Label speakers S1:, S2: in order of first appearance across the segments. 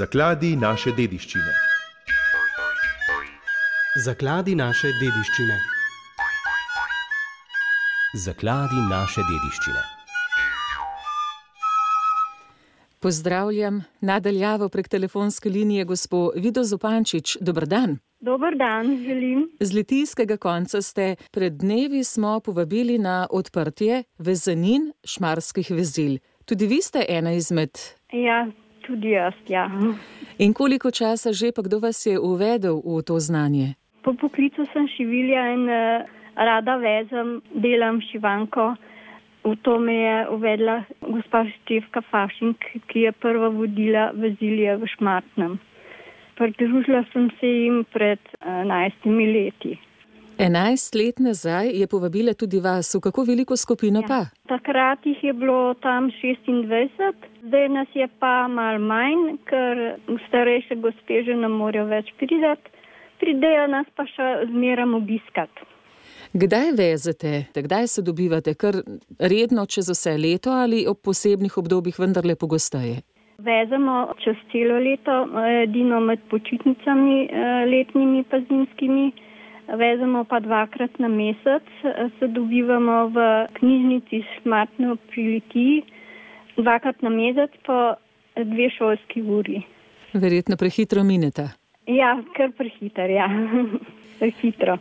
S1: Zakladi naše dediščine.
S2: Zakladi naše dediščine.
S3: Zakladi naše dediščine.
S4: Pozdravljam nadaljavo prek telefonske linije gospo Vido Zupančič. Dobr dan.
S5: Dober dan, želim.
S4: Z litijskega konca ste pred dnevi smo povabili na odprtje vezanin šmarskih vezil. Tudi vi ste ena izmed.
S5: Ja, tudi jaz, ja.
S4: In koliko časa že, pa kdo vas je uvedel v to znanje?
S5: Po poklicu sem šivilja in uh, rada vezem, delam šivanko. V to me je uvedla gospa Števka Fašink, ki je prva vodila vezilje v Šmartnem. Pridružila sem se jim pred enajstimi uh, leti.
S4: 11 let nazaj je povabila tudi vas, v kako veliko skupino ja. pa?
S5: Takrat jih je bilo tam 26, zdaj nas je pa mal manj, ker starejše gospe že ne morejo več pridati, pridejo nas pa še zmeram obiskati.
S4: Kdaj vezete, kdaj se dobivate, kar redno čez vse leto ali ob posebnih obdobjih vendarle pogosteje?
S5: Vezemo čez celo leto, edino med počitnicami letnimi pa zimskimi vezemo pa dvakrat na mesec, se dobivamo v knjižnici Šmartno pri Litiji, dvakrat na mesec po dve šolski uri.
S4: Verjetno prehitro mineta.
S5: Ja, kar prehiter, ja. prehitro.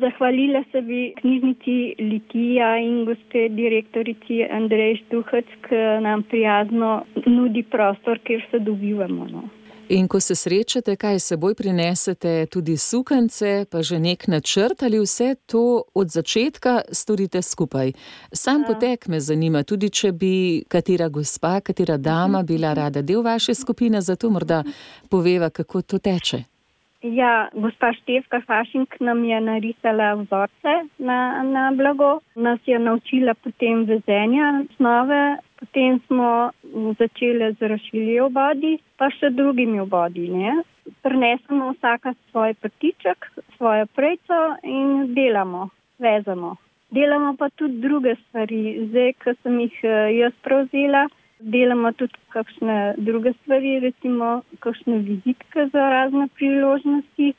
S5: Zahvalila se bi knjižnici Litija in gospe direktorici Andrej Štuhac, ki nam prijazno nudi prostor, kjer se dobivamo. No.
S4: In ko se srečate, kaj seboj prinesete, tudi sukance, pa že nek načrt ali vse to od začetka storite skupaj. Sam potek me zanima, tudi če bi katera gospa, katera dama bila rada del vaše skupine, zato morda poveva, kako to teče.
S5: Ja, gospa Števka Fašink nam je narisala vzorce na, na blago, nas je naučila potem vezenja, snove, potem smo začeli z rašilji obodi, pa še drugimi obodi. Ne? Prinesemo vsaka svoj prtiček, svojo prejco in delamo, vezamo. Delamo pa tudi druge stvari, zdaj, ko sem jih jaz prevzela. Delamo tudi kakšne druge stvari, recimo kakšne vizitke za razne priložnosti,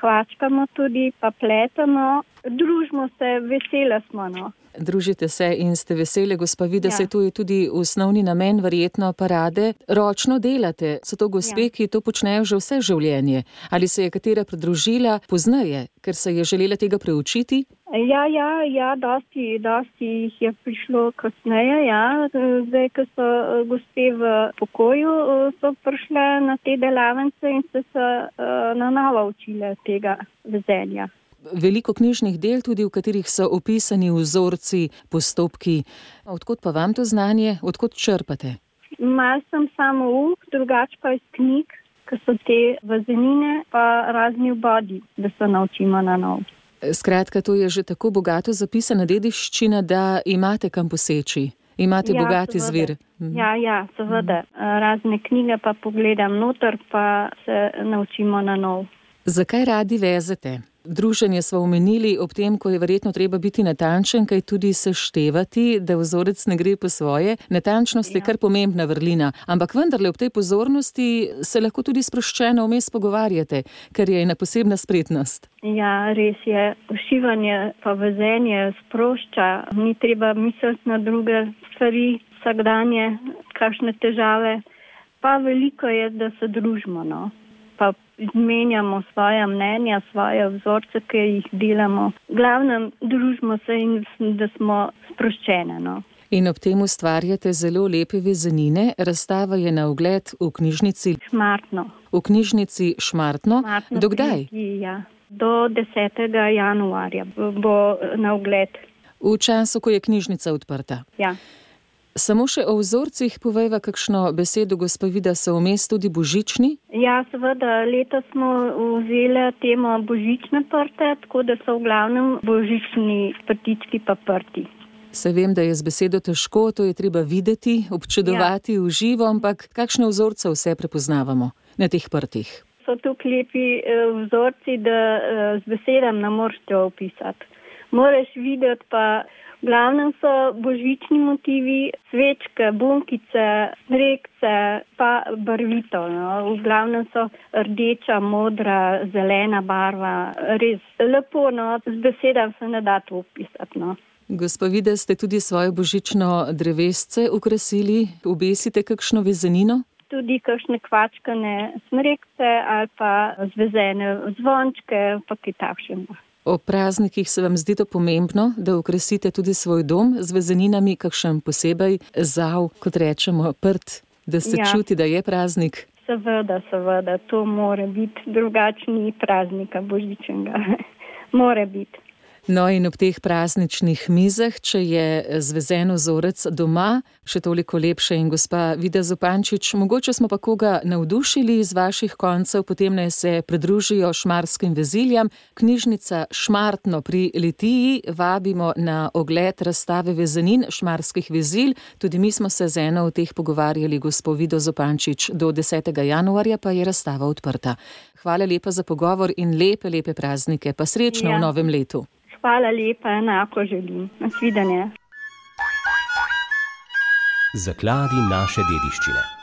S5: kvačkamo tudi, pa pletamo, družimo se, vesele smo. No.
S4: Družite se in ste veseli, gospa Vida, ja. se to je tudi osnovni namen, verjetno parade. Ročno delate, so to gospe, ja. ki to počnejo že vse življenje. Ali se je katera pridružila poznaje, ker se je želela tega preučiti?
S5: Ja, ja, ja dosti, dosti jih je prišlo kasneje. Ja. Zdaj, ko so gospe v pokoju, so prišle na te delavnice in so se na novo učile tega vezenja
S4: veliko knjižnih del, tudi v katerih so opisani vzorci, postopki. Odkud pa vam to znanje, odkud črpate?
S5: Mal sem samo uk, drugače pa iz knjig, ki so te vazenine, pa razni obodi, da se naučimo na nov.
S4: Skratka, to je že tako bogato zapisana dediščina, da imate kam poseči. Imate ja, bogati
S5: seveda.
S4: zvir.
S5: Ja, ja, seveda. Razne knjige pa pogledam noter, pa se naučimo na nov.
S4: Zakaj radi vezete? Druženje smo omenili ob tem, ko je verjetno treba biti natančen, kaj tudi seštevati, da vzorec ne gre po svoje. Natančnost ja. je kar pomembna vrlina, ampak vendarle ob tej pozornosti se lahko tudi sproščeno vmes pogovarjate, ker je ena posebna spretnost.
S5: Ja, res je. Ušivanje pa vezenje sprošča, ni treba misliti na druge stvari, vsakdanje, kakšne težave. Pa veliko je, da se družimo. No pa izmenjamo svoje mnenja, svoje vzorce, ki jih delamo. V glavnem, družimo se in da smo sproščene. No.
S4: In ob tem ustvarjate zelo lepe vezanine. Razstava je na ogled v knjižnici
S5: Šmartno.
S4: V knjižnici Šmartno.
S5: Šmartno
S4: Dokdaj?
S5: Ja. Do 10. januarja bo na ogled.
S4: V času, ko je knjižnica odprta.
S5: Ja.
S4: Samo še o vzorcih povejva kakšno besedo, gospa Vida, so vmes tudi božični?
S5: Ja, seveda, letos smo vzeli temo božične prte, tako da so v glavnem božični prtički pa prti.
S4: Se vem, da je z besedo težko, to je treba videti, občudovati ja. v živo, ampak kakšne vzorce vse prepoznavamo na teh prtih?
S5: So tukaj lepi vzorci, da z besedami ne morete opisati. Moraš videti pa glavnem so božični motivi, svečke, bunkice, rekce, pa barvito. No. V glavnem so rdeča, modra, zelena barva, res lepo, no. z besedami se ne da to opisati. No.
S4: Gospod, ste tudi svoje božično drevesce ukrasili, obesite kakšno vezenino?
S5: Tudi kakšne kvačkane smrekce ali pa zvezene zvončke, pa kaj takšnega.
S4: O praznikih se vam zdi to pomembno, da ukrasite tudi svoj dom z vezeninami, kakšen posebej zav, kot rečemo, prt, da se ja. čuti, da je praznik.
S5: Seveda, seveda, to more biti drugačni praznika božičnega. more biti.
S4: No, in ob teh prazničnih mizah, če je zvezen vzorec doma, še toliko lepše. In gospa Vida Zupančič, mogoče smo pa koga navdušili iz vaših koncev, potem naj se pridružijo šmarskim veziljam. Knjižnica Šmartno pri Litiji vabimo na ogled razstave vezenin šmarskih vezilj. Tudi mi smo se z eno od teh pogovarjali, gospod Vido Zupančič, do 10. januarja pa je razstava odprta. Hvala lepa za pogovor in lepe, lepe praznike, pa srečno ja. v novem letu.
S5: Hvala lepa, enako želim. Nasvidenje.
S3: Zakladi naše dediščine.